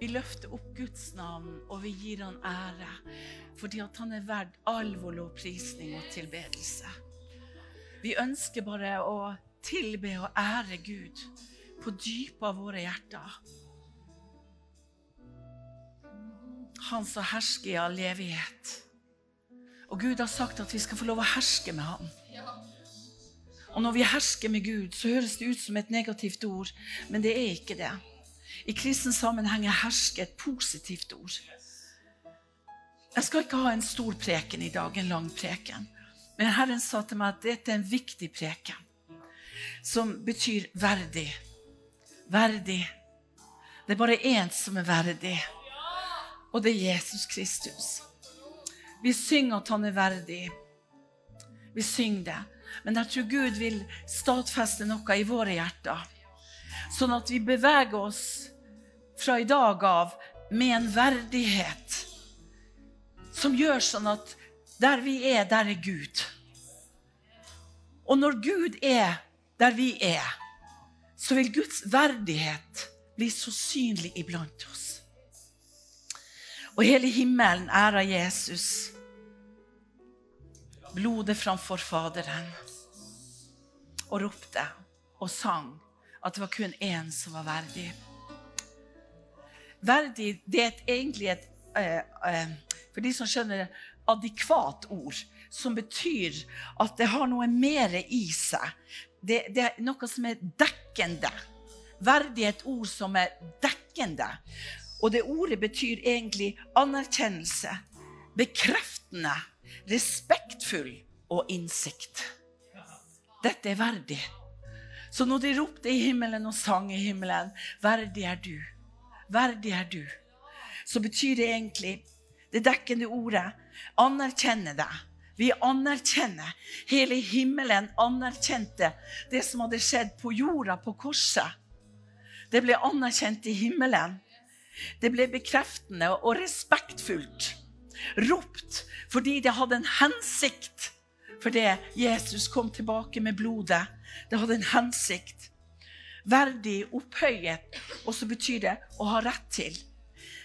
Vi løfter opp Guds navn, og vi gir han ære. Fordi at han er verd all vår lovprisning og tilbedelse. Vi ønsker bare å tilbe og ære Gud på dypet av våre hjerter. Han som hersker i all evighet. Og Gud har sagt at vi skal få lov å herske med Han. Og når vi hersker med Gud, så høres det ut som et negativt ord, men det er ikke det. I kristen sammenheng er herske et positivt ord. Jeg skal ikke ha en stor preken i dag, en lang preken. Men Herren sa til meg at dette er en viktig preken, som betyr verdig. Verdig. Det er bare én som er verdig, og det er Jesus Kristus. Vi synger at han er verdig. Vi synger det. Men jeg tror Gud vil stadfeste noe i våre hjerter. Sånn at vi beveger oss fra i dag av med en verdighet som gjør sånn at der vi er, der er Gud. Og når Gud er der vi er, så vil Guds verdighet bli så synlig iblant oss. Og hele himmelen ærer Jesus. Blodet framfor Faderen. Og ropte og sang at det var kun én som var verdig. Verdig det er egentlig et eh, eh, For de som skjønner adekvat ord, som betyr at det har noe mer i seg. Det, det er noe som er dekkende. Verdig er et ord som er dekkende. Og det ordet betyr egentlig anerkjennelse, bekreftende, respektfull og innsikt. Dette er verdig. Så når de ropte i himmelen og sang i himmelen, 'Verdig er du', 'Verdig er du', så betyr det egentlig det dekkende ordet anerkjenne deg. Vi anerkjenner. Hele himmelen anerkjente det som hadde skjedd på jorda, på korset. Det ble anerkjent i himmelen. Det ble bekreftende og respektfullt. Ropt fordi det hadde en hensikt. for det Jesus kom tilbake med blodet. Det hadde en hensikt. Verdig, opphøyet, og så betyr det å ha rett til.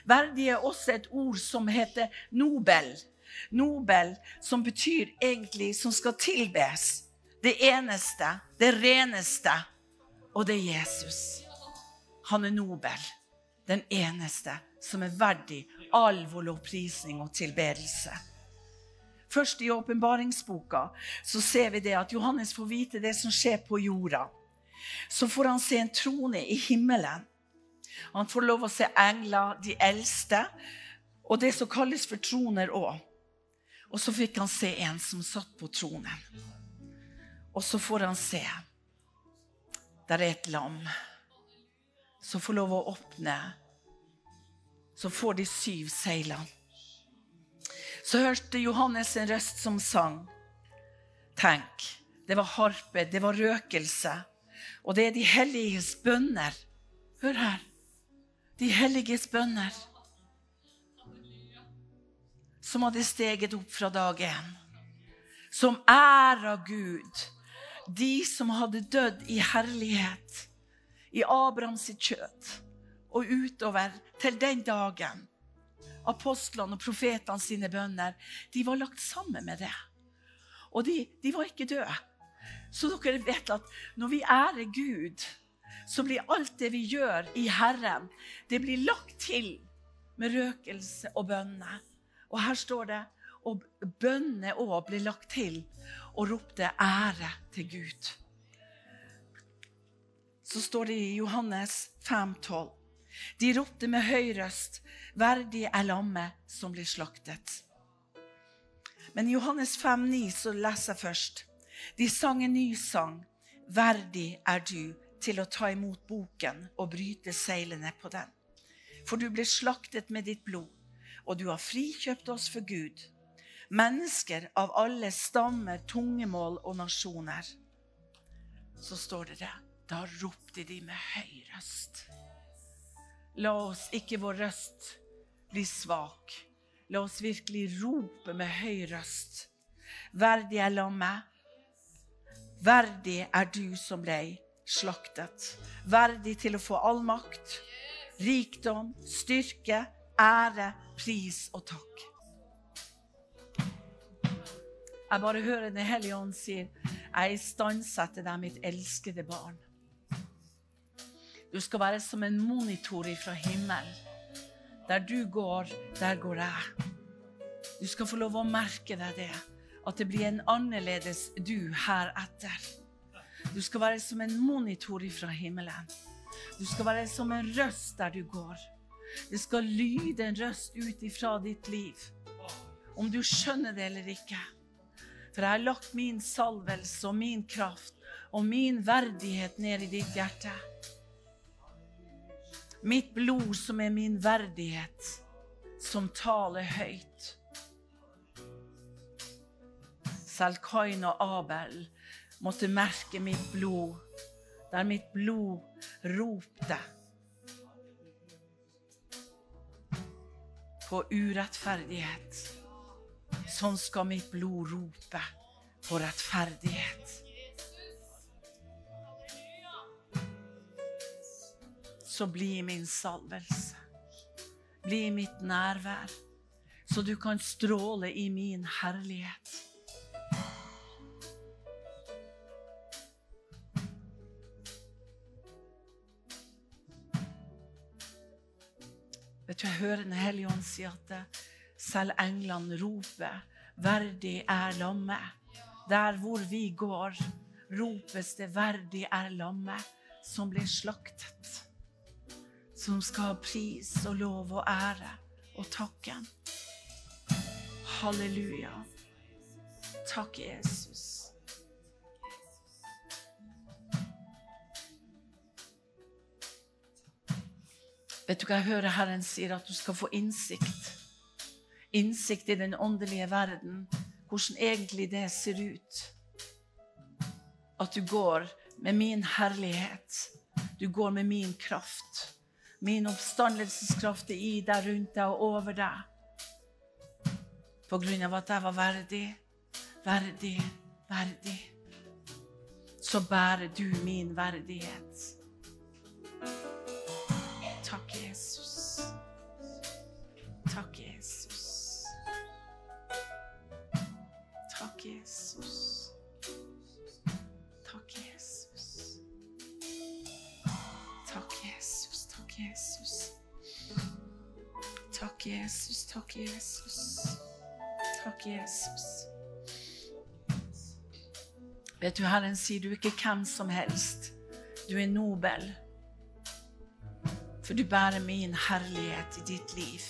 Verdig er også et ord som heter nobel. Nobel, som betyr egentlig som skal tilbes. Det eneste, det reneste, og det er Jesus. Han er nobel. Den eneste som er verdig all vår lovprisning og tilbedelse. Først i åpenbaringsboka så ser vi det at Johannes får vite det som skjer på jorda. Så får han se en trone i himmelen. Han får lov å se engler, de eldste, og det som kalles for troner òg. Og så fikk han se en som satt på tronen. Og så får han se Der er et lam som får lov å åpne. Så får de syv seilene. Så hørte Johannes en røst som sang. Tenk, det var harpe, det var røkelse. Og det er de helliges bønner. Hør her. De helliges bønner som hadde steget opp fra dag én. Som æra Gud. De som hadde dødd i herlighet i Abrahams kjøtt og utover til den dagen. Apostlene og profetene sine bønner, de var lagt sammen med det. Og de, de var ikke døde. Så dere vet at når vi ærer Gud, så blir alt det vi gjør i Herren, det blir lagt til med røkelse og bønner. Og her står det og bønnene òg ble lagt til og ropte ære til Gud. Så står det i Johannes 5, 12. De ropte med høy røst, verdig er lammet som blir slaktet. Men i Johannes 5,9 så leser jeg først. De sang en ny sang. Verdig er du til å ta imot boken og bryte seilene på den. For du ble slaktet med ditt blod, og du har frikjøpt oss for Gud. Mennesker av alle stammer, tungemål og nasjoner. Så står det det. Da ropte de med høy røst. La oss ikke vår røst bli svak. La oss virkelig rope med høy røst. Verdig er lammet. Verdig er du som ble slaktet. Verdig til å få all makt, rikdom, styrke, ære, pris og takk. Jeg bare hører Den hellige ånd sier, 'Jeg istandsetter deg, mitt elskede barn'. Du skal være som en monitor fra himmelen. Der du går, der går jeg. Du skal få lov å merke deg det. At det blir en annerledes du heretter. Du skal være som en monitor fra himmelen. Du skal være som en røst der du går. Det skal lyde en røst ut ifra ditt liv. Om du skjønner det eller ikke. For jeg har lagt min salvelse og min kraft og min verdighet ned i ditt hjerte. Mitt blod som er min verdighet, som taler høyt. Selv Kain og Abel måtte merke mitt blod, der mitt blod ropte på urettferdighet. Sånn skal mitt blod rope på rettferdighet. Så bli min salvelse. Bli mitt nærvær, så du kan stråle i min herlighet. Vet du, Jeg hører Den hellige ånd si at eh, selv englene roper 'Verdig er lammet'. Der hvor vi går, ropes det 'Verdig er lammet', som ble slaktet som skal ha pris og lov og ære og takken. Halleluja. Takk, Jesus. Vet du hva jeg hører Herren sier? At du skal få innsikt. Innsikt i den åndelige verden. Hvordan egentlig det ser ut. At du går med min herlighet. Du går med min kraft. Min oppstandelseskraft er i deg, rundt deg og over deg. På grunn av at jeg var verdig, verdig, verdig. Så bærer du min verdighet. Takk, Jesus. Takk, Jesus. Takk, Jesus. Vet du, Herren sier du er ikke hvem som helst. Du er nobel. For du bærer min herlighet i ditt liv.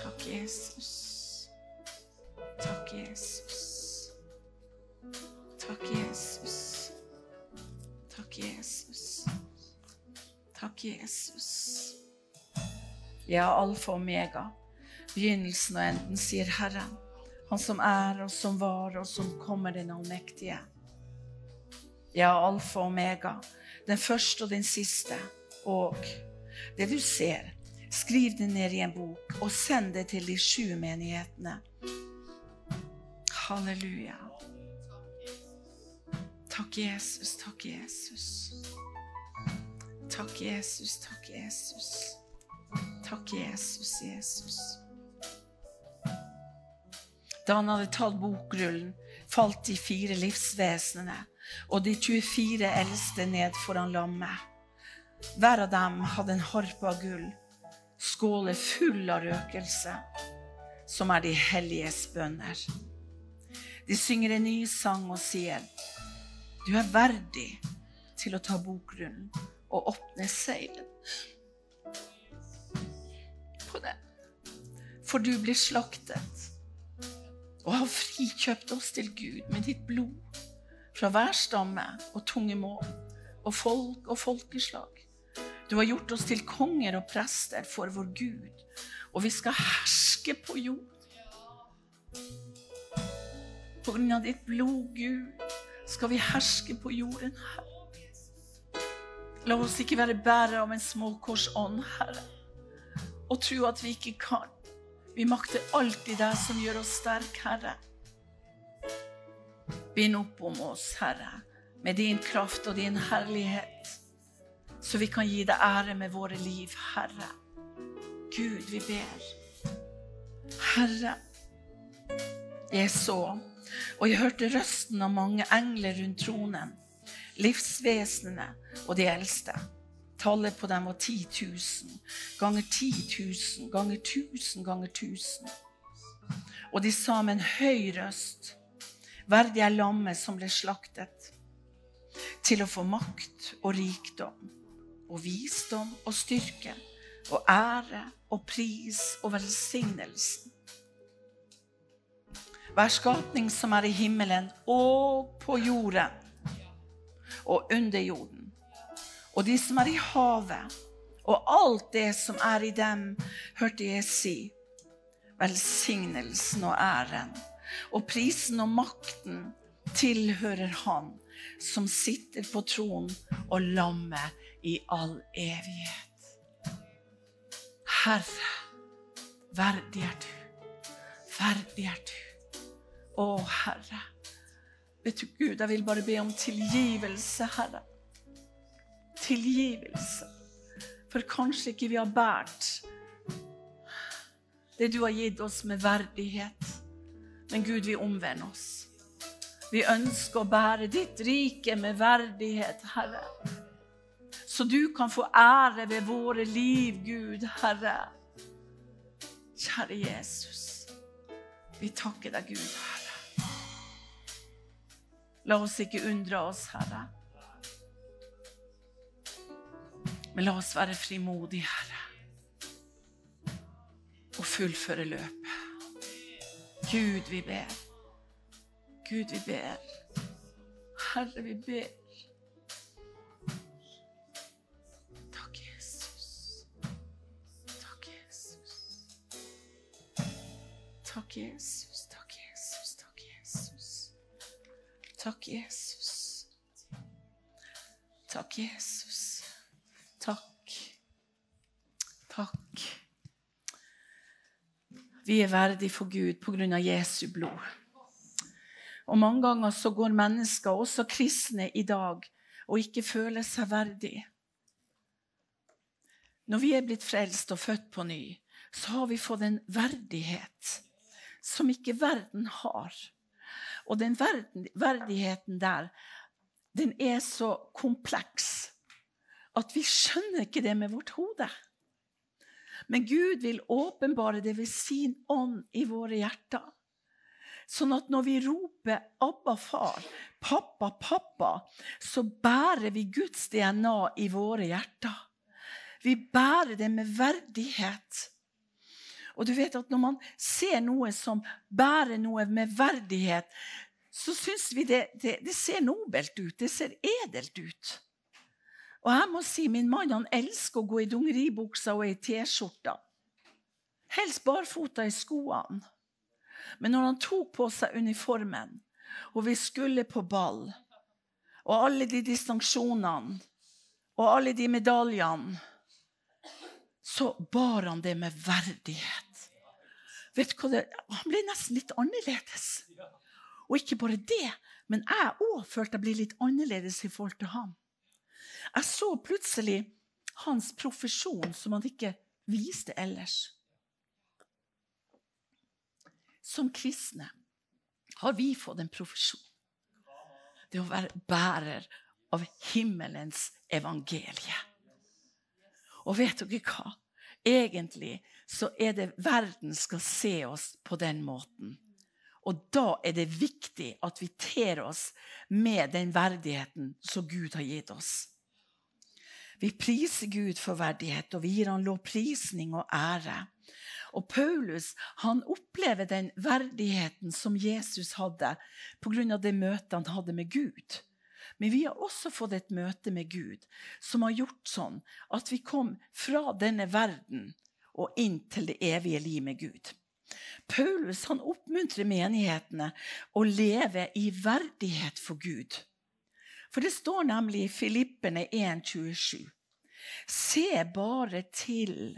Takk, Jesus. Takk, Jesus. Takk, Jesus. Jesus. Ja, alfa og omega, begynnelsen og enden, sier Herren. Han som er, og som var, og som kommer, den allmektige. Ja, alfa og omega, den første og den siste. Og det du ser, skriv det ned i en bok, og send det til de sju menighetene. Halleluja. Takk, Jesus. Takk, Jesus. Takk, Jesus. Takk, Jesus. Takk, Jesus, Jesus. Da han hadde tatt bokrullen, falt de fire livsvesenene og de 24 eldste ned foran lammet. Hver av dem hadde en harpe av gull, skåler full av røkelse, som er de helliges bønner. De synger en ny sang og sier du er verdig til å ta bokrullen og åpne seilen på den. For du blir slaktet og har frikjøpt oss til Gud med ditt blod fra hver stamme og tunge mål og folk og folkeslag. Du har gjort oss til konger og prester for vår Gud, og vi skal herske på jord. På grunn av ditt blod, Gud, skal vi herske på jorden, Herre. La oss ikke være bærere av en småkorsånd, Herre, og tro at vi ikke kan. Vi makter alltid det som gjør oss sterke, Herre. Bind opp om oss, Herre, med din kraft og din herlighet, så vi kan gi deg ære med våre liv, Herre. Gud, vi ber. Herre, jeg så, og jeg hørte røsten av mange engler rundt tronen, livsvesenene og de eldste. Tallet på dem var 10 000 ganger 10 000 ganger 1000 ganger 1000. Og de sa med en høy røst, verdig er lammet som ble slaktet, til å få makt og rikdom og visdom og styrke og ære og pris og velsignelsen. Hver skapning som er i himmelen og på jorden og under jorden og de som er i havet, og alt det som er i dem, hørte jeg si. Velsignelsen og æren og prisen og makten tilhører Han som sitter på tronen og lammet i all evighet. Herre, verdig er du. Verdig er du. Å, Herre. Vet du, Gud, jeg vil bare be om tilgivelse, Herre tilgivelse. For kanskje ikke vi har båret det du har gitt oss med verdighet. Men Gud, vi omvender oss. Vi ønsker å bære ditt rike med verdighet, Herre. Så du kan få ære ved våre liv, Gud, Herre. Kjære Jesus, vi takker deg, Gud, Herre. La oss ikke undre oss, Herre. Men la oss være frimodige, Herre, og fullføre løpet. Gud, vi ber. Gud, vi ber. Herre, vi ber. Takk, Jesus. Takk, Jesus. Takk, Jesus. Takk, Jesus. Takk, Jesus. Takk. Takk. Vi er verdige for Gud på grunn av Jesu blod. Og mange ganger så går mennesker, også kristne i dag, og ikke føler seg verdige. Når vi er blitt frelst og født på ny, så har vi fått en verdighet som ikke verden har. Og den verdigheten der, den er så kompleks at vi skjønner ikke det med vårt hode. Men Gud vil åpenbare det ved sin ånd i våre hjerter. Sånn at når vi roper 'Abba, far', 'Pappa, pappa', så bærer vi Guds DNA i våre hjerter. Vi bærer det med verdighet. Og du vet at når man ser noe som bærer noe med verdighet, så syns vi det, det, det ser nobelt ut. Det ser edelt ut. Og jeg må si, Min mann han elsker å gå i dungeribuksa og i T-skjorta. Helst barfota i skoene. Men når han tok på seg uniformen, og vi skulle på ball, og alle de distinksjonene og alle de medaljene, så bar han det med verdighet. Vet hva det, Han ble nesten litt annerledes. Og ikke bare det, men jeg òg følte jeg ble litt annerledes i forhold til ham. Jeg så plutselig hans profesjon som han ikke viste ellers. Som kristne har vi fått en profesjon. Det å være bærer av himmelens evangelie. Og vet dere hva? Egentlig så er det verden skal se oss på den måten. Og da er det viktig at vi ter oss med den verdigheten som Gud har gitt oss. Vi priser Gud for verdighet, og vi gir han lovprisning og ære. Og Paulus han opplever den verdigheten som Jesus hadde pga. det møtet han hadde med Gud. Men vi har også fått et møte med Gud som har gjort sånn at vi kom fra denne verden og inn til det evige liv med Gud. Paulus han oppmuntrer menighetene å leve i verdighet for Gud. For det står nemlig i Filippene 1,27.: Se bare til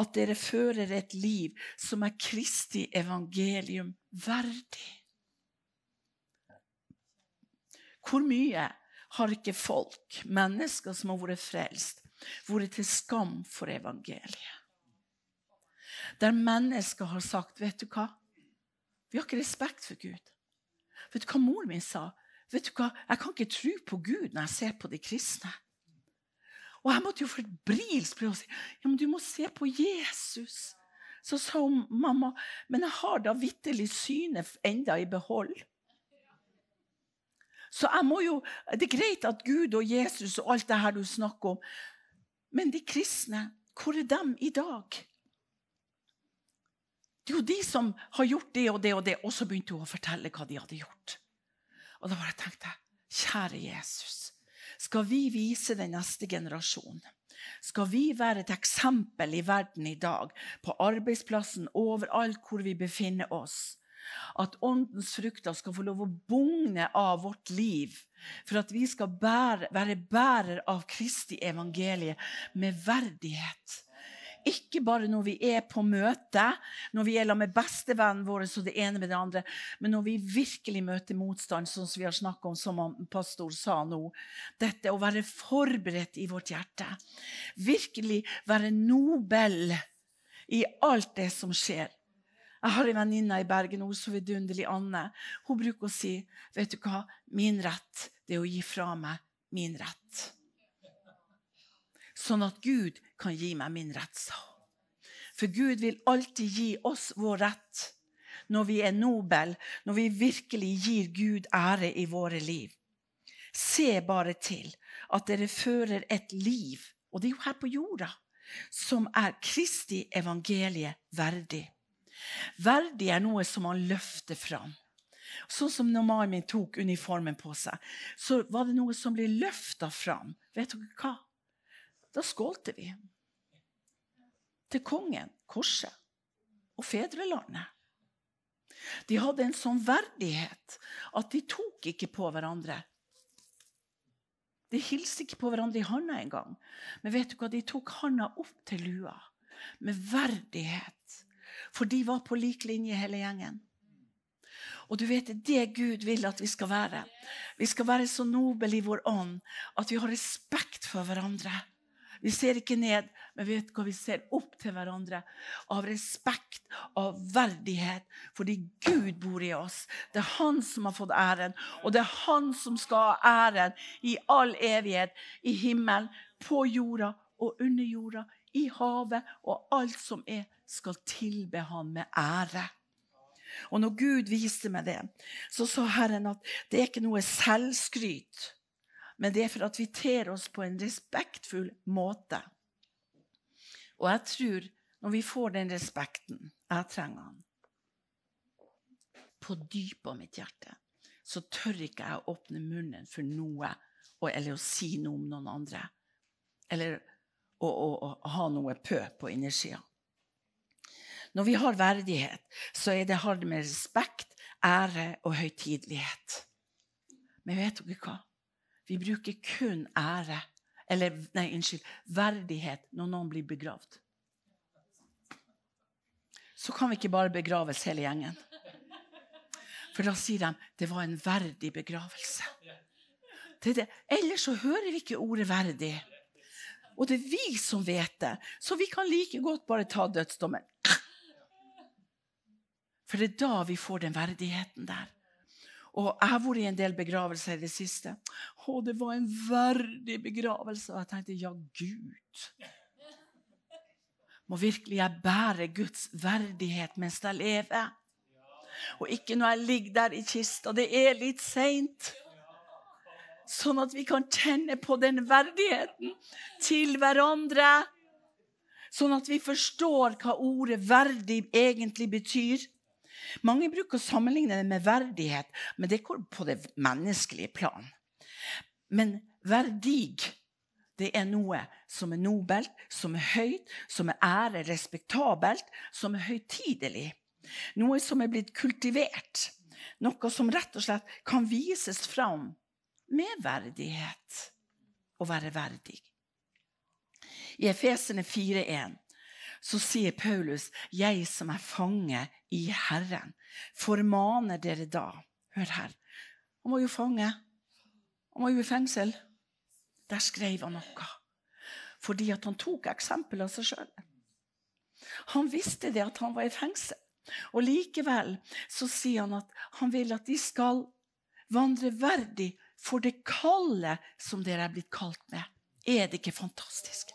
at dere fører et liv som er Kristi evangelium verdig. Hvor mye har ikke folk, mennesker som har vært frelst, vært til skam for evangeliet? Der mennesker har sagt, 'Vet du hva? Vi har ikke respekt for Gud.' Vet du hva mor min sa? Vet du hva? Jeg kan ikke tro på Gud når jeg ser på de kristne. Og jeg måtte jo febrilsk prøve å si ja, men du må se på Jesus. Så sa hun mamma, men jeg har da vitterlig synet enda i behold. Så jeg må jo, Det er greit at Gud og Jesus og alt det her du snakker om, men de kristne, hvor er dem i dag? Det er jo de som har gjort det og det og det. Og så begynte hun å fortelle hva de hadde gjort. Og da bare tenkte jeg, kjære Jesus, skal vi vise den neste generasjonen skal vi være et eksempel i verden i dag, på arbeidsplassen, overalt hvor vi befinner oss, at åndens frukter skal få lov å bugne av vårt liv, for at vi skal bære, være bærer av Kristi evangelie med verdighet. Ikke bare når vi er på møte, når vi er med bestevennen vår og det ene med det andre, men når vi virkelig møter motstand, sånn som vi har snakket om, som pastor sa nå. Dette å være forberedt i vårt hjerte. Virkelig være nobel i alt det som skjer. Jeg har en venninne i Bergen, hun så vidunderlig Anne. Hun bruker å si vet du hva, min rett det er å gi fra meg min rett sånn at Gud kan gi meg min rett, sa hun. For Gud vil alltid gi oss vår rett når vi er nobel, når vi virkelig gir Gud ære i våre liv. Se bare til at dere fører et liv, og det er jo her på jorda, som er Kristi evangelie verdig. Verdig er noe som man løfter fram. Sånn som når mannen min tok uniformen på seg, så var det noe som ble løfta fram. Vet dere hva? Da skålte vi. Til kongen, korset og fedrelandet. De hadde en sånn verdighet at de tok ikke på hverandre. De hilste ikke på hverandre i handa engang. Men vet du hva? de tok handa opp til lua med verdighet. For de var på lik linje, hele gjengen. Og du vet, det er det Gud vil at vi skal være. Vi skal være så nobel i vår ånd at vi har respekt for hverandre. Vi ser ikke ned, men vet hva vi ser opp til hverandre. Av respekt, av verdighet, fordi Gud bor i oss. Det er Han som har fått æren, og det er Han som skal ha æren i all evighet. I himmelen, på jorda og under jorda, i havet og alt som er, skal tilbe Han med ære. Og når Gud viste meg det, så sa Herren at det er ikke noe selvskryt men det er for at vi ter oss på en respektfull måte. Og jeg tror, når vi får den respekten Jeg trenger han. På dypet av mitt hjerte så tør ikke jeg å åpne munnen for noe eller å si noe om noen andre. Eller å, å, å ha noe pø på innersida. Når vi har verdighet, så er det, har det med respekt, ære og høytidelighet. Men vet dere hva? Vi bruker kun ære, eller nei, unnskyld, verdighet når noen blir begravd. Så kan vi ikke bare begraves hele gjengen. For da sier de det var en verdig begravelse. Det det. Ellers så hører vi ikke ordet 'verdig'. Og det er vi som vet det, så vi kan like godt bare ta dødsdommen. For det er da vi får den verdigheten der. Og jeg har vært i en del begravelser i det siste. Å, det var en verdig begravelse. Og jeg tenkte ja, Gud. Må virkelig jeg bære Guds verdighet mens jeg lever? Og ikke når jeg ligger der i kista. Det er litt seint. Sånn at vi kan kjenne på den verdigheten til hverandre. Sånn at vi forstår hva ordet 'verdig' egentlig betyr. Mange bruker å sammenligne det med verdighet, men det går på det menneskelige plan. Men verdig, det er noe som er nobelt, som er høyt, som er ære, respektabelt, som er høytidelig. Noe som er blitt kultivert. Noe som rett og slett kan vises fram med verdighet. Å være verdig. I Efesene 4,1 så sier Paulus, 'Jeg som er fange i Herren', formaner dere da Hør her. Han var jo fange. Han var jo i fengsel. Der skrev han noe. Fordi at han tok eksempel av seg sjøl. Han visste det at han var i fengsel. Og likevel så sier han at han vil at de skal vandre verdig for det kallet som dere er blitt kalt med. Er det ikke fantastisk?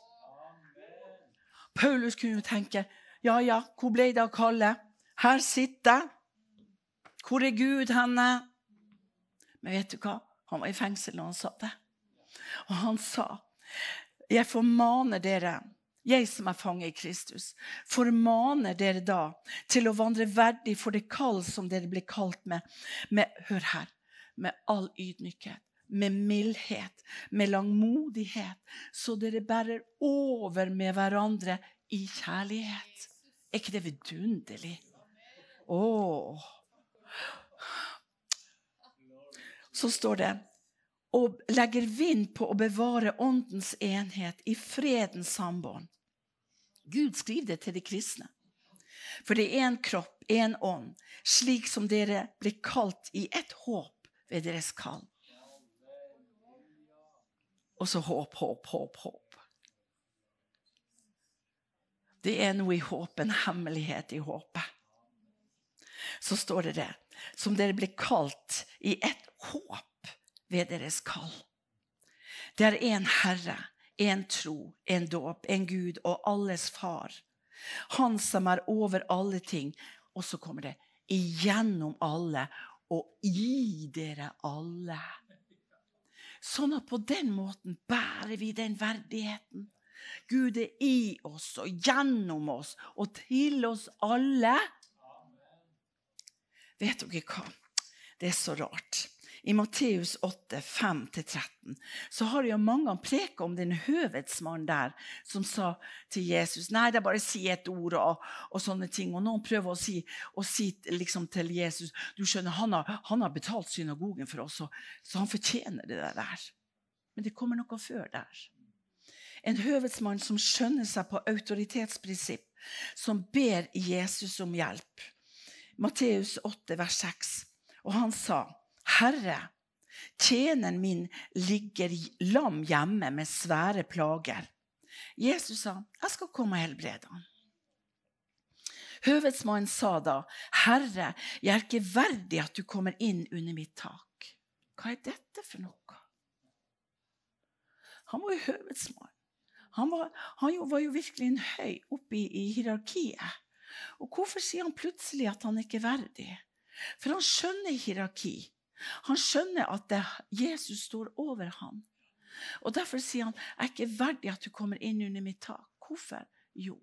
Paulus kunne jo tenke ja, ja, hvor ble det av kallet? Her sitter jeg. Hvor er Gud henne? Men vet du hva? Han var i fengsel når han sa det. Og han sa, 'Jeg formaner dere' jeg som er fange i Kristus, formaner dere da til å vandre verdig for det kall som dere blir kalt med, med hør her, med all ydmykhet, med mildhet, med langmodighet, så dere bærer over med hverandre i kjærlighet. Er ikke det vidunderlig? Å! Så står det og legger vind på å bevare åndens enhet i fredens sambånd. Gud skriver det til de kristne. For det er én kropp, én ånd, slik som dere blir kalt i ett håp ved deres kall. Og så håp, håp, håp, håp. Det er noe i håpet, en hemmelighet i håpet. Så står det det, som dere blir kalt i ett håp ved deres kall. Det er én Herre, en tro, en dåp, en Gud og alles far. Han som er over alle ting. Og så kommer det igjennom alle og i dere alle. Sånn at på den måten bærer vi den verdigheten. Gud er i oss og gjennom oss og til oss alle. Vet dere hva? Det er så rart i Matteus 8, 5-13, så har jo mange preka om den høvedsmannen der som sa til Jesus Nei, det er bare å si et ord og, og sånne ting. Og noen prøver å si, å si liksom, til Jesus Du skjønner, han har, han har betalt synagogen for oss, så han fortjener det der. Men det kommer noe før der. En høvedsmann som skjønner seg på autoritetsprinsipp, som ber Jesus om hjelp. Matteus 8, vers 6. Og han sa 'Herre, tjeneren min ligger lam hjemme med svære plager.' Jesus sa, 'Jeg skal komme og helbrede ham.' Høvedsmannen sa da, 'Herre, jeg er ikke verdig at du kommer inn under mitt tak.' Hva er dette for noe? Han var jo høvedsmann. Han var, han var jo virkelig en høy oppe i, i hierarkiet. Og hvorfor sier han plutselig at han ikke er verdig? For han skjønner hierarki. Han skjønner at det, Jesus står over ham. Og Derfor sier han jeg er ikke verdig at du kommer inn under mitt tak. Hvorfor? Jo,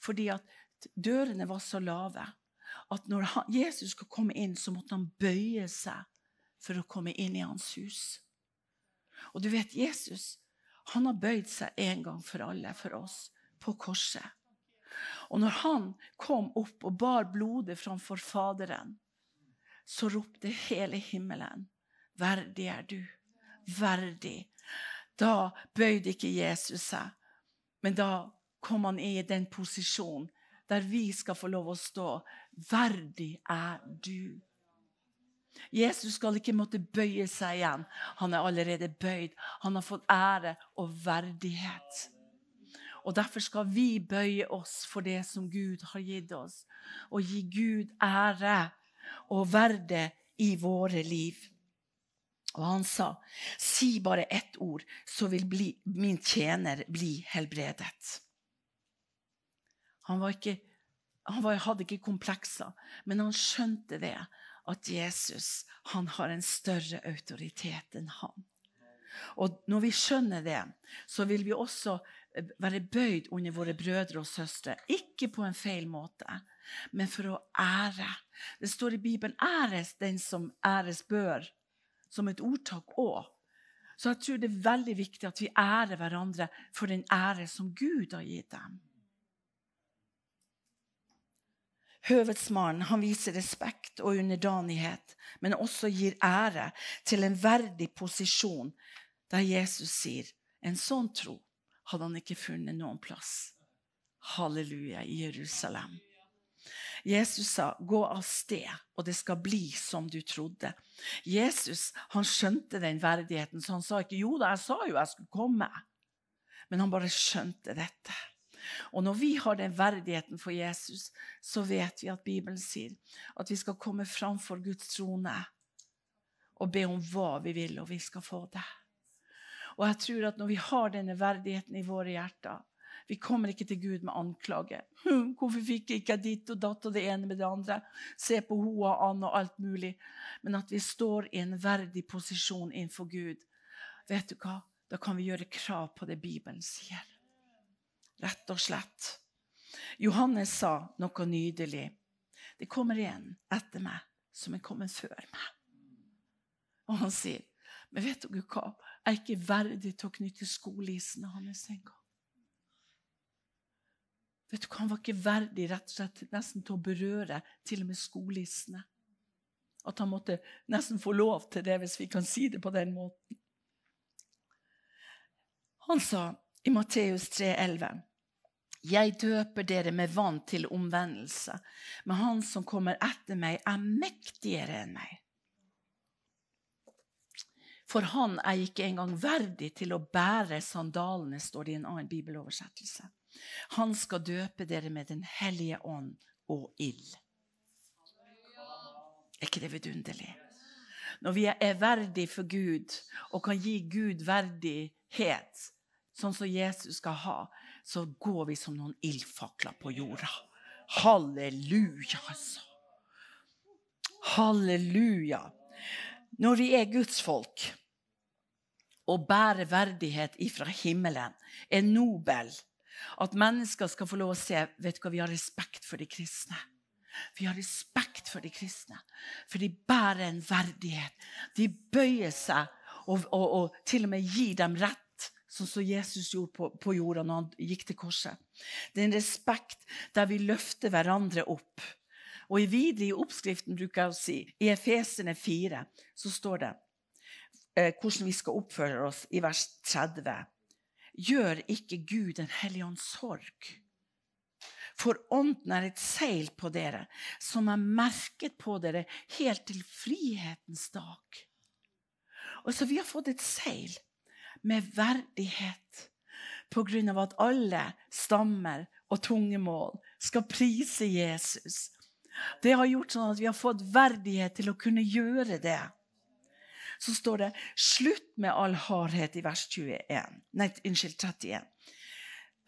fordi at dørene var så lave at når han, Jesus skulle komme inn, så måtte han bøye seg for å komme inn i hans hus. Og du vet, Jesus han har bøyd seg en gang for alle, for oss, på korset. Og når han kom opp og bar blodet framfor Faderen, så ropte hele himmelen, 'Verdig er du. Verdig.' Da bøyde ikke Jesus seg, men da kom han i den posisjonen der vi skal få lov å stå. Verdig er du. Jesus skal ikke måtte bøye seg igjen. Han er allerede bøyd. Han har fått ære og verdighet. Og Derfor skal vi bøye oss for det som Gud har gitt oss, og gi Gud ære og verde i våre liv. Og han sa, 'Si bare ett ord, så vil bli, min tjener bli helbredet'. Han, ikke, han var, hadde ikke komplekser, men han skjønte det, at Jesus han har en større autoritet enn han. Og når vi skjønner det, så vil vi også være bøyd under våre brødre og søstre. Ikke på en feil måte, men for å ære. Det står i Bibelen 'æres den som æres bør', som et ordtak òg. Så jeg tror det er veldig viktig at vi ærer hverandre for den ære som Gud har gitt dem. Høvedsmannen han viser respekt og underdanighet, men også gir ære til en verdig posisjon, der Jesus sier en sånn tro hadde han ikke funnet noen plass. Halleluja i Jerusalem. Jesus sa, 'Gå av sted, og det skal bli som du trodde'. Jesus han skjønte den verdigheten, så han sa ikke 'Jo da, jeg sa jo jeg skulle komme'. Men han bare skjønte dette. Og når vi har den verdigheten for Jesus, så vet vi at Bibelen sier at vi skal komme framfor Guds trone og be om hva vi vil, og vi skal få det. Og jeg tror at når vi har denne verdigheten i våre hjerter, vi kommer ikke til Gud med anklage. Hm, hvorfor fikk jeg ikke ditt og datt og det ene med det andre? Se på hoa an og alt mulig. Men at vi står i en verdig posisjon innenfor Gud. Vet du hva? Da kan vi gjøre krav på det Bibelen sier. Rett og slett. Johannes sa noe nydelig. Det kommer en etter meg som er kommet før meg. Og han sier, men vet dere hva? Jeg er ikke verdig til å knytte skolisene hans engang. Vet du hva, Han var ikke verdig rett og slett nesten til å berøre til og med skolissene. At han måtte nesten få lov til det, hvis vi kan si det på den måten. Han sa i Matteus 3,11.: Jeg døper dere med vann til omvendelse, men han som kommer etter meg, er mektigere enn meg. For han er ikke engang verdig til å bære sandalene, står det i en annen bibeloversettelse. Han skal døpe dere med Den hellige ånd og ild. Er ikke det vidunderlig? Når vi er verdige for Gud og kan gi Gud verdighet, sånn som Jesus skal ha, så går vi som noen ildfakler på jorda. Halleluja, altså. Halleluja. Når vi er Guds folk og bærer verdighet ifra himmelen, er nobel at mennesker skal få lov å se vet du hva, Vi har respekt for de kristne. Vi har respekt for de kristne, for de bærer en verdighet. De bøyer seg og, og, og til og med gir dem rett, sånn som Jesus gjorde på, på jorda når han gikk til korset. Det er en respekt der vi løfter hverandre opp. Og i videre i oppskriften bruker jeg å si, i Efesene 4 så står det hvordan vi skal oppføre oss i vers 30 gjør ikke Gud Den hellige ånds sorg. For ånden er et seil på dere, som er merket på dere helt til frihetens dag. Og så Vi har fått et seil med verdighet på grunn av at alle stammer og tungemål skal prise Jesus. Det har gjort sånn at vi har fått verdighet til å kunne gjøre det så står det 'slutt med all hardhet' i vers 21. Nei, unnskyld, 31.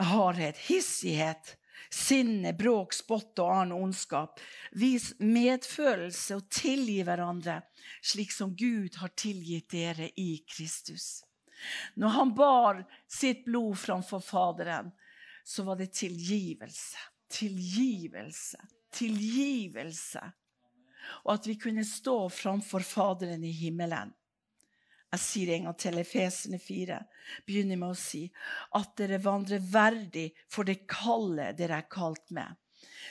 Hardhet, hissighet, sinne, bråk, spott og annen ondskap. Vis medfølelse og tilgi hverandre, slik som Gud har tilgitt dere i Kristus. Når han bar sitt blod framfor Faderen, så var det tilgivelse. Tilgivelse. Tilgivelse. Og at vi kunne stå framfor Faderen i himmelen jeg sier en gang til, Efesene 4 begynner med å si at dere vandrer verdig for det kallet dere er kalt med.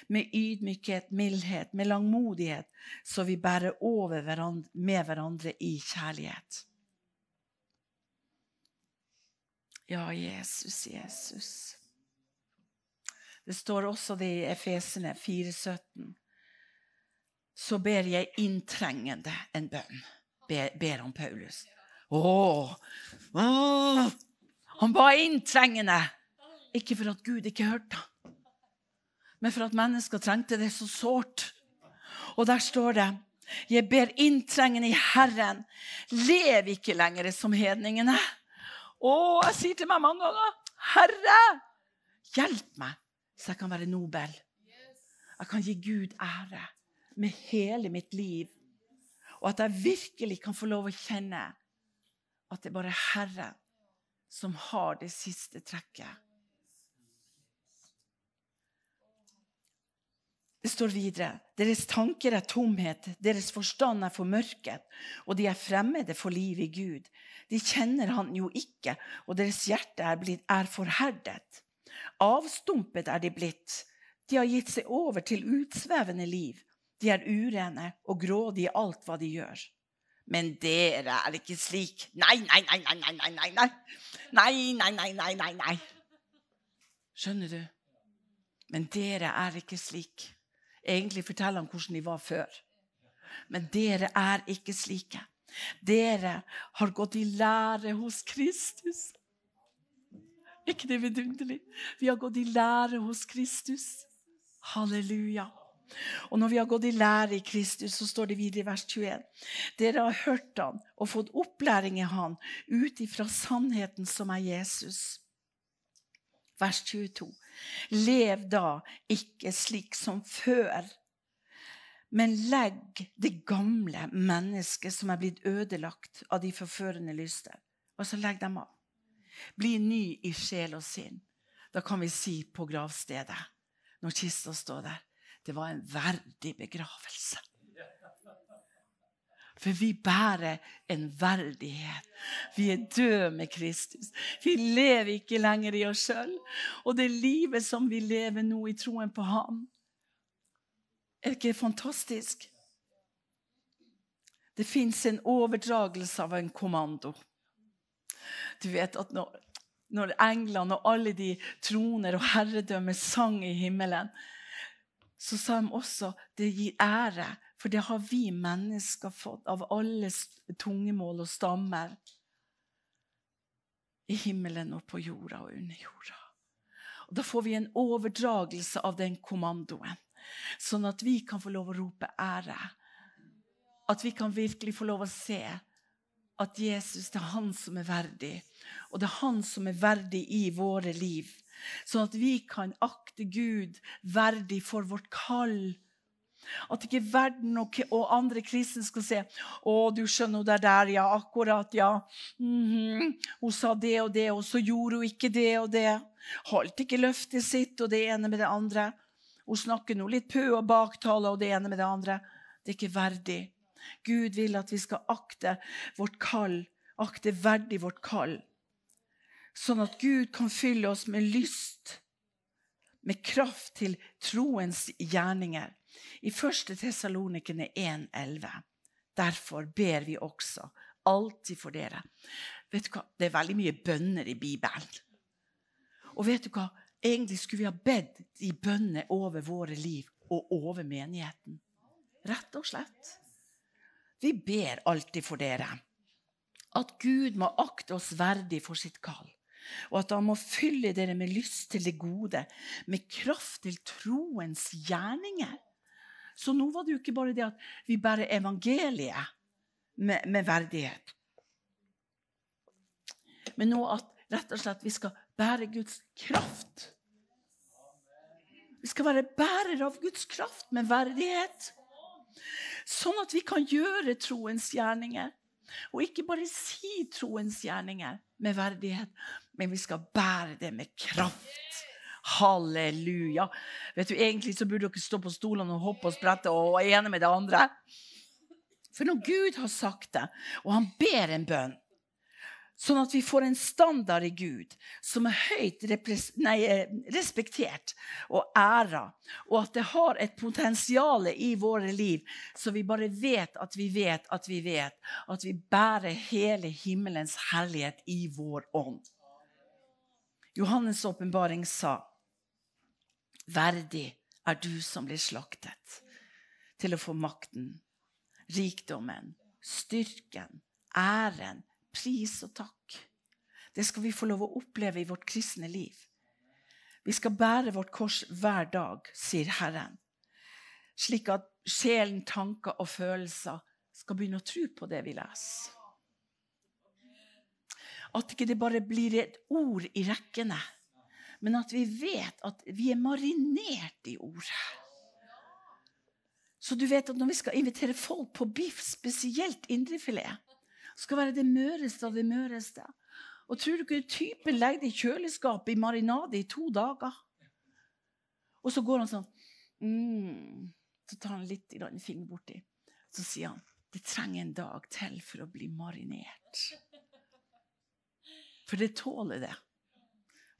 Med ydmykhet, mildhet, med langmodighet, så vi bærer over hverandre, med hverandre i kjærlighet. Ja, Jesus, Jesus. Det står også det i Efesene 4,17. Så ber jeg inntrengende en bønn, ber, ber om Paulus. Åh, åh. Han ba inntrengende. Ikke for at Gud ikke hørte ham, men for at mennesker trengte det så sårt. Og der står det jeg ber inntrengende i Herren, lev ikke lenger som hedningene. Å, jeg sier til meg mange ganger, Herre, hjelp meg, så jeg kan være nobel. Jeg kan gi Gud ære med hele mitt liv. Og at jeg virkelig kan få lov å kjenne at det er bare Herren som har det siste trekket. Det står videre deres tanker er tomhet, deres forstand er formørket, og de er fremmede for livet i Gud. De kjenner Han jo ikke, og deres hjerte er, blitt, er forherdet. Avstumpet er de blitt. De har gitt seg over til utsvevende liv. De er urene og grådige i alt hva de gjør. Men dere er ikke slik. Nei, nei, nei, nei, nei, nei, nei. Nei, nei, nei, nei, nei, nei. Skjønner du? Men dere er ikke slik. Egentlig forteller han hvordan de var før. Men dere er ikke slike. Dere har gått i lære hos Kristus. Ikke det vidunderlig? Vi har gått i lære hos Kristus. Halleluja. Og når vi har gått i lære i Kristus, så står det videre i vers 21. Dere har hørt han og fått opplæring i han ut ifra sannheten som er Jesus. Vers 22. Lev da ikke slik som før men legg det gamle mennesket som er blitt ødelagt av de forførende lyster. Og så legg dem av. Bli ny i sjel og sinn. Da kan vi si på gravstedet, når kista står der, det var en verdig begravelse. For vi bærer en verdighet. Vi er døde med Kristus. Vi lever ikke lenger i oss sjøl. Og det livet som vi lever nå i troen på Ham, er ikke fantastisk? Det fins en overdragelse av en kommando. Du vet at når, når englene og alle de troner og herredømmer sang i himmelen, så sa de også det gir ære, for det har vi mennesker fått av alle tungemål og stammer i himmelen og på jorda og under jorda. Og Da får vi en overdragelse av den kommandoen. Sånn at vi kan få lov å rope ære. At vi kan virkelig få lov å se at Jesus det er han som er verdig. Og det er han som er verdig i våre liv. Sånn at vi kan akte Gud verdig for vårt kall. At ikke verden og, andre kristne skal se å, du skjønner, det der, ja, akkurat, ja. Mm -hmm. Hun sa det og det, og så gjorde hun ikke det og det. Holdt ikke løftet sitt og det ene med det andre. Hun snakker nå litt pø og baktale og det ene med det andre. Det er ikke verdig. Gud vil at vi skal akte vårt kall, akte verdig vårt kall. Sånn at Gud kan fylle oss med lyst, med kraft til troens gjerninger. I 1. Tessalonikene 1,11. Derfor ber vi også alltid for dere. Vet du hva? Det er veldig mye bønner i Bibelen. Og vet du hva? Egentlig skulle vi ha bedt de bønnene over våre liv og over menigheten. Rett og slett. Vi ber alltid for dere. At Gud må akte oss verdig for sitt kall. Og at han må fylle dere med lyst til det gode, med kraft til troens gjerninger. Så nå var det jo ikke bare det at vi bærer evangeliet med, med verdighet. Men nå at rett og slett vi skal bære Guds kraft. Vi skal være bærer av Guds kraft med verdighet. Sånn at vi kan gjøre troens gjerninger. Og ikke bare si troens gjerninger med verdighet, men vi skal bære det med kraft. Halleluja. Vet du, Egentlig så burde dere stå på stolene og hoppe og sprette og være ene med det andre. For når Gud har sagt det, og han ber en bønn, Sånn at vi får en standard i Gud som er høyt nei, eh, respektert og æra, og at det har et potensial i våre liv, så vi bare vet at vi vet at vi vet at vi bærer hele himmelens herlighet i vår ånd. Johannes' åpenbaring sa, 'Verdig er du som blir slaktet, til å få makten, rikdommen, styrken, æren' pris og takk. Det skal vi få lov å oppleve i vårt kristne liv. Vi skal bære vårt kors hver dag, sier Herren, slik at sjelen, tanker og følelser skal begynne å tro på det vi leser. At ikke det bare blir et ord i rekkene, men at vi vet at vi er marinert i ordet. Så du vet at når vi skal invitere folk på biff, spesielt indrefilet, skal være det møreste av det møreste. Og tror du ikke typen legger det i kjøleskapet i marinade i to dager? Og så går han sånn mm, Så tar han litt finger borti. Så sier han det trenger en dag til for å bli marinert. For det tåler det.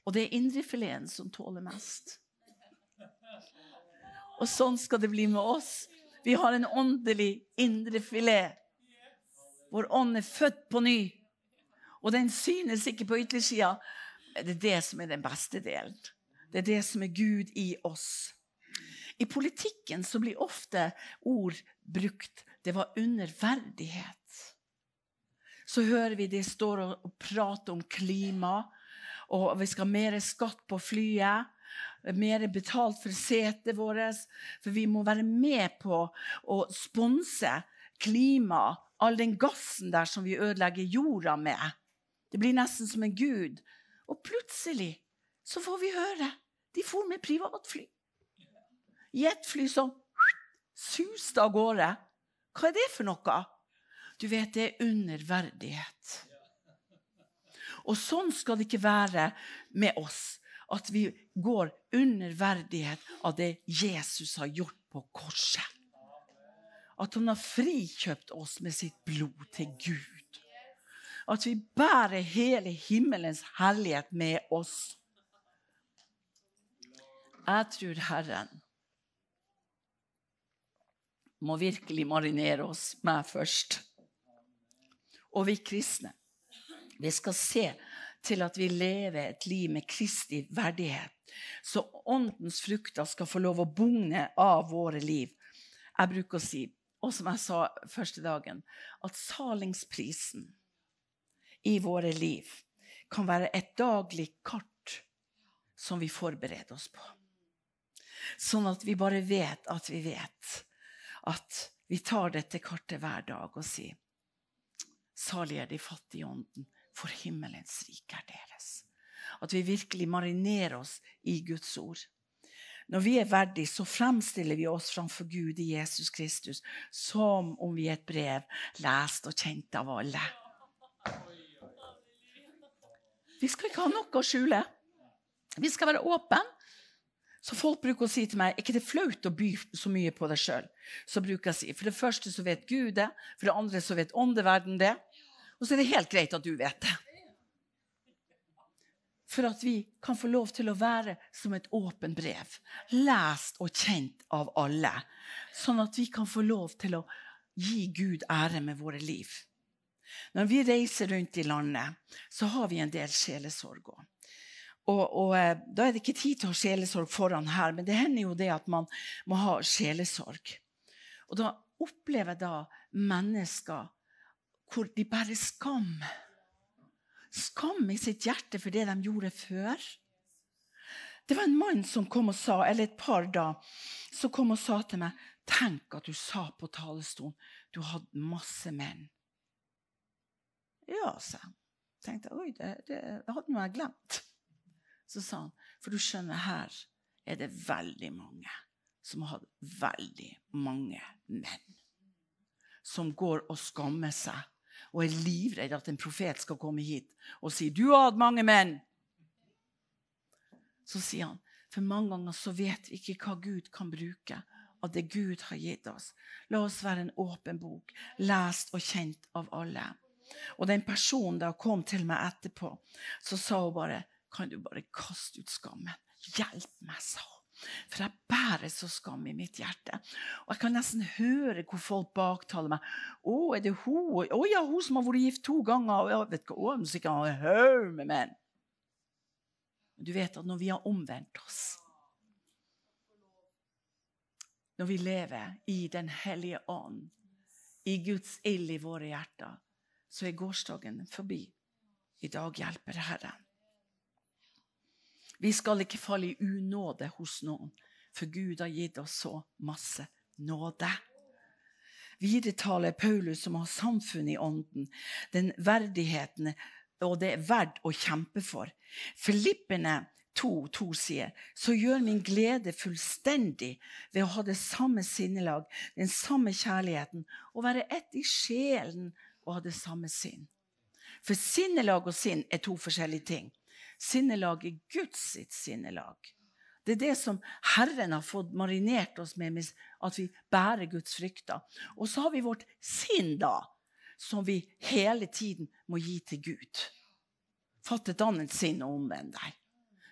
Og det er indrefileten som tåler mest. Og sånn skal det bli med oss. Vi har en åndelig indrefilet vår ånd er født på ny. Og den synes ikke på yttersida. Det er det som er den beste delen. Det er det som er Gud i oss. I politikken så blir ofte ord brukt. Det var underverdighet. Så hører vi de står og prater om klima, og vi skal ha mer skatt på flyet. Mer betalt for setet vårt. For vi må være med på å sponse klima, all den gassen der som vi ødelegger jorda med. Det blir nesten som en gud. Og plutselig så får vi høre de for med privatfly. Jetfly som suste av gårde. Hva er det for noe? Du vet, det er underverdighet. Og sånn skal det ikke være med oss. At vi går under verdighet av det Jesus har gjort på korset. At han har frikjøpt oss med sitt blod til Gud. At vi bærer hele himmelens herlighet med oss. Jeg tror Herren må virkelig marinere oss med først. Og vi kristne. Vi skal se til at vi lever et liv med kristig verdighet. Så åndens frukter skal få lov å bugne av våre liv. Jeg bruker å si, og som jeg sa første dagen, at salingsprisen i våre liv kan være et daglig kart som vi forbereder oss på. Sånn at vi bare vet at vi vet at vi tar dette kartet hver dag og sier Salig er de fattige i ånden, for himmelens rike er deres. At vi virkelig marinerer oss i Guds ord. Når vi er verdige, så fremstiller vi oss framfor Gud i Jesus Kristus som om vi er et brev lest og kjent av alle. Vi skal ikke ha noe å skjule. Vi skal være åpne. Så folk bruker å si til meg er ikke det flaut å by så mye på deg sjøl. Si for det første så vet Gud det, for det andre så vet åndeverden det. Og så er det helt greit at du vet det. For at vi kan få lov til å være som et åpent brev. Lest og kjent av alle. Sånn at vi kan få lov til å gi Gud ære med våre liv. Når vi reiser rundt i landet, så har vi en del sjelesorg òg. Og, og, eh, Da er det ikke tid til å ha sjelesorg foran her, men det hender jo det at man må ha sjelesorg. Og da opplever jeg da mennesker hvor de bærer skam. Skam i sitt hjerte for det de gjorde før. Det var en mann som kom og sa, eller et par da, som kom og sa til meg Tenk at du sa på talerstolen du hadde masse menn. Ja, sa jeg. Tenkte oi, det, det, hadde jeg glemt. Så sa han, for du skjønner, her er det veldig mange som har hatt veldig mange menn. Som går og skammer seg og er livredd at en profet skal komme hit og si 'Du har hatt mange menn'. Så sier han, for mange ganger så vet vi ikke hva Gud kan bruke av det Gud har gitt oss. La oss være en åpen bok, lest og kjent av alle. Og den personen da kom til meg etterpå, så sa hun bare kan du bare kaste ut skammen? Hjelp meg, sa hun. For jeg bærer så skam i mitt hjerte. Og jeg kan nesten høre hvor folk baktaler meg. 'Å, er det hun? Å ja, hun som har vært gift to ganger.' Jeg vet ikke. Å, jeg har en med menn. Du vet at når vi har omvendt oss Når vi lever i Den hellige ånd, i Guds ild i våre hjerter, så er gårsdagen forbi. I dag hjelper Herren. Vi skal ikke falle i unåde hos noen, for Gud har gitt oss så masse nåde. Videre taler Paulus om å ha samfunn i ånden, den verdigheten og det er verdt å kjempe for. Filippene 2,2 sier, så gjør min glede fullstendig ved å ha det samme sinnelag, den samme kjærligheten, og være ett i sjelen og ha det samme sinn. For sinnelag og sinn er to forskjellige ting. Sinnelag er Guds sitt sinnelag. Det er det som Herren har fått marinert oss med, at vi bærer Guds frykter. Og så har vi vårt sinn, da, som vi hele tiden må gi til Gud. Fatt et annet sinn og omvend deg.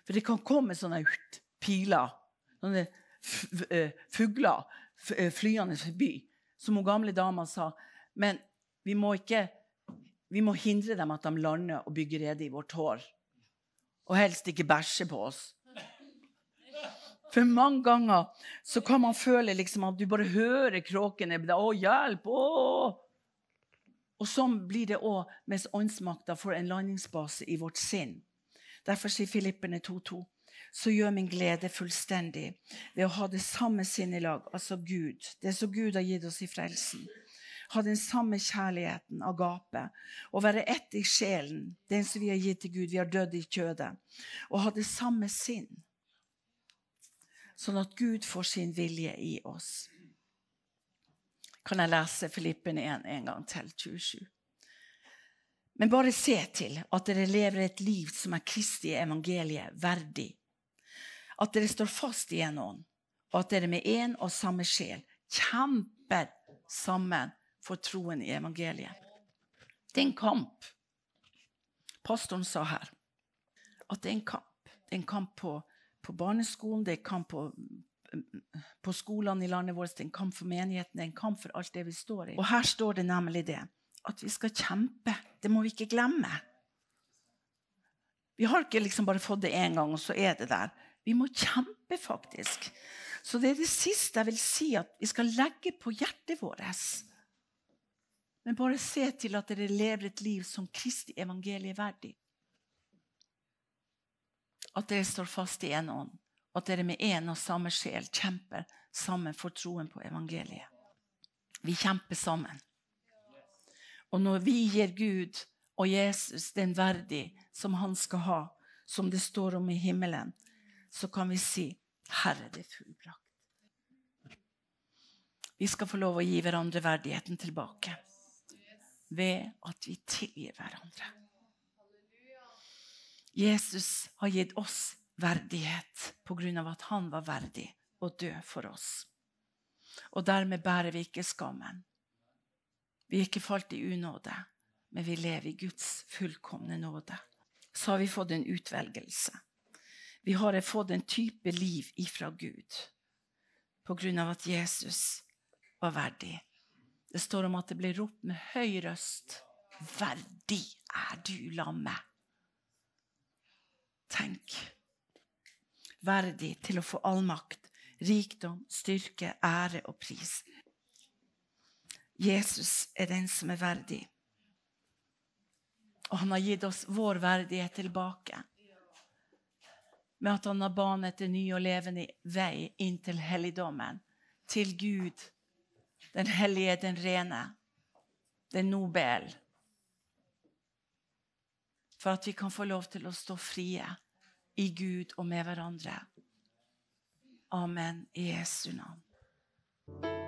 For det kan komme sånne piler, sånne fugler flyende forbi, som hun gamle dama sa. Men vi må ikke vi må hindre dem at de lander og bygger rede i vårt hår og helst ikke bæsje på oss. For mange ganger så kan man føle liksom at du bare hører kråkene. Å, hjelp! Å! Og sånn blir det òg mens åndsmakta får en landingsbase i vårt sinn. Derfor sier Filipperne 2.2.: Så gjør min glede fullstendig ved å ha det samme sinnelag, altså Gud, det som Gud har gitt oss i frelsen. Ha den samme kjærligheten, agape, og være ett i sjelen, den som vi har gitt til Gud. Vi har dødd i kjødet. Og ha det samme sinn sånn at Gud får sin vilje i oss. Kan jeg lese Filippen 1 en gang til, 27? Men bare se til at dere lever et liv som er Kristi evangeliet verdig. At dere står fast i en ånd, og at dere med én og samme sjel kjemper sammen for troen i evangeliet. Det er en kamp. Pastoren sa her at det er en kamp. Det er en kamp på på barneskolen, det er en kamp på, på skolene i landet vårt, det er en kamp for menigheten, det er en kamp for alt det vi står i. Og her står det nemlig det at vi skal kjempe. Det må vi ikke glemme. Vi har ikke liksom bare fått det én gang, og så er det der. Vi må kjempe, faktisk. Så det er det siste jeg vil si at vi skal legge på hjertet vårt. Men bare se til at dere lever et liv som Kristi evangelie verdig at dere står fast i en ånd, og at dere med én og samme sjel kjemper sammen for troen på evangeliet. Vi kjemper sammen. Og når vi gir Gud og Jesus den verdig som han skal ha, som det står om i himmelen, så kan vi si, 'Herre, det er fullbrakt'. Vi skal få lov å gi hverandre verdigheten tilbake ved at vi tilgir hverandre. Jesus har gitt oss verdighet pga. at han var verdig å dø for oss. Og dermed bærer vi ikke skammen. Vi er ikke falt i unåde, men vi lever i Guds fullkomne nåde. Så har vi fått en utvelgelse. Vi har fått en type liv ifra Gud pga. at Jesus var verdig. Det står om at det ble ropt med høy røst. Verdig er du, lammet Tenk. Verdig til å få all makt, rikdom, styrke, ære og pris. Jesus er den som er verdig. Og han har gitt oss vår verdighet tilbake. Med at han har banet en ny og levende vei inn til helligdommen. Til Gud, den hellige, den rene, den nobel for at vi kan få lov til å stå frie i Gud og med hverandre. Amen i Jesu navn.